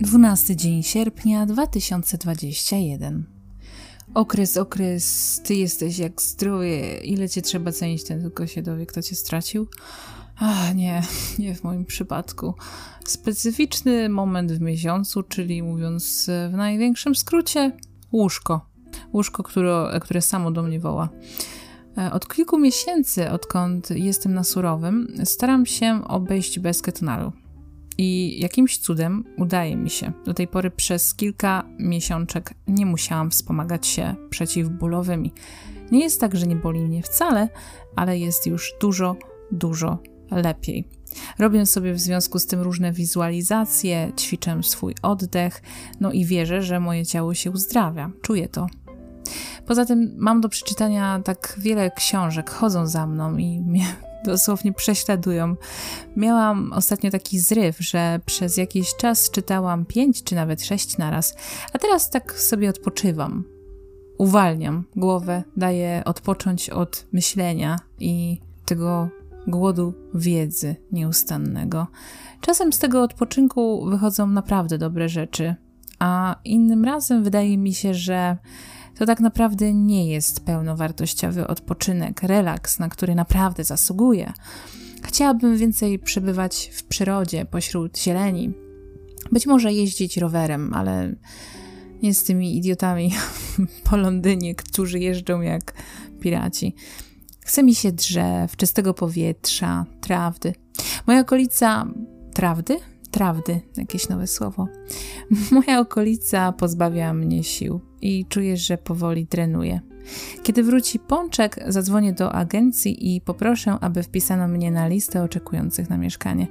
12 dzień sierpnia 2021. Okres, okres, ty jesteś jak zdrowie, ile cię trzeba cenić, ten tylko się dowie, kto cię stracił. Ach, nie, nie w moim przypadku. Specyficzny moment w miesiącu, czyli mówiąc w największym skrócie, łóżko. Łóżko, które, które samo do mnie woła. E, od kilku miesięcy, odkąd jestem na surowym, staram się obejść bez ketonalu. I jakimś cudem udaje mi się. Do tej pory przez kilka miesiączek nie musiałam wspomagać się przeciwbólowymi. Nie jest tak, że nie boli mnie wcale, ale jest już dużo, dużo lepiej. Robię sobie w związku z tym różne wizualizacje, ćwiczę swój oddech, no i wierzę, że moje ciało się uzdrawia. Czuję to. Poza tym mam do przeczytania tak wiele książek, chodzą za mną i mnie dosłownie prześladują. Miałam ostatnio taki zryw, że przez jakiś czas czytałam pięć czy nawet sześć naraz, a teraz tak sobie odpoczywam. Uwalniam głowę, daję odpocząć od myślenia i tego głodu wiedzy nieustannego. Czasem z tego odpoczynku wychodzą naprawdę dobre rzeczy, a innym razem wydaje mi się, że to tak naprawdę nie jest pełnowartościowy odpoczynek, relaks, na który naprawdę zasługuję. Chciałabym więcej przebywać w przyrodzie, pośród zieleni. Być może jeździć rowerem, ale nie z tymi idiotami po Londynie, którzy jeżdżą jak piraci. Chce mi się drzew, czystego powietrza, trawdy. Moja okolica trawdy? Trawdy, jakieś nowe słowo. Moja okolica pozbawia mnie sił i czuję, że powoli trenuję. Kiedy wróci pączek, zadzwonię do agencji i poproszę, aby wpisano mnie na listę oczekujących na mieszkanie.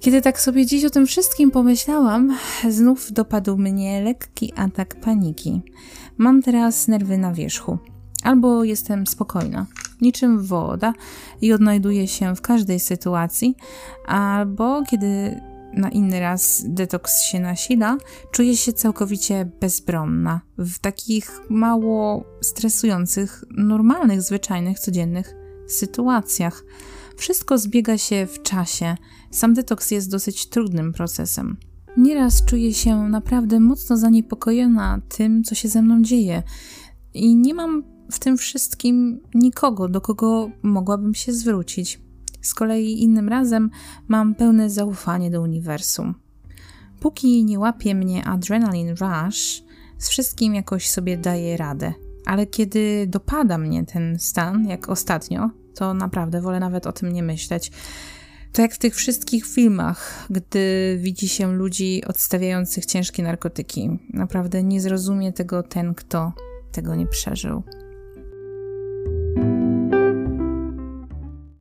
Kiedy tak sobie dziś o tym wszystkim pomyślałam, znów dopadł mnie lekki atak paniki. Mam teraz nerwy na wierzchu. Albo jestem spokojna, niczym woda i odnajduję się w każdej sytuacji, albo kiedy na inny raz detoks się nasila, czuję się całkowicie bezbronna w takich mało stresujących, normalnych, zwyczajnych, codziennych sytuacjach. Wszystko zbiega się w czasie. Sam detoks jest dosyć trudnym procesem. Nieraz czuję się naprawdę mocno zaniepokojona tym, co się ze mną dzieje. I nie mam w tym wszystkim nikogo, do kogo mogłabym się zwrócić. Z kolei innym razem mam pełne zaufanie do uniwersum. Póki nie łapie mnie adrenaline rush, z wszystkim jakoś sobie daję radę. Ale kiedy dopada mnie ten stan, jak ostatnio, to naprawdę wolę nawet o tym nie myśleć. To jak w tych wszystkich filmach, gdy widzi się ludzi odstawiających ciężkie narkotyki. Naprawdę nie zrozumie tego ten, kto tego nie przeżył.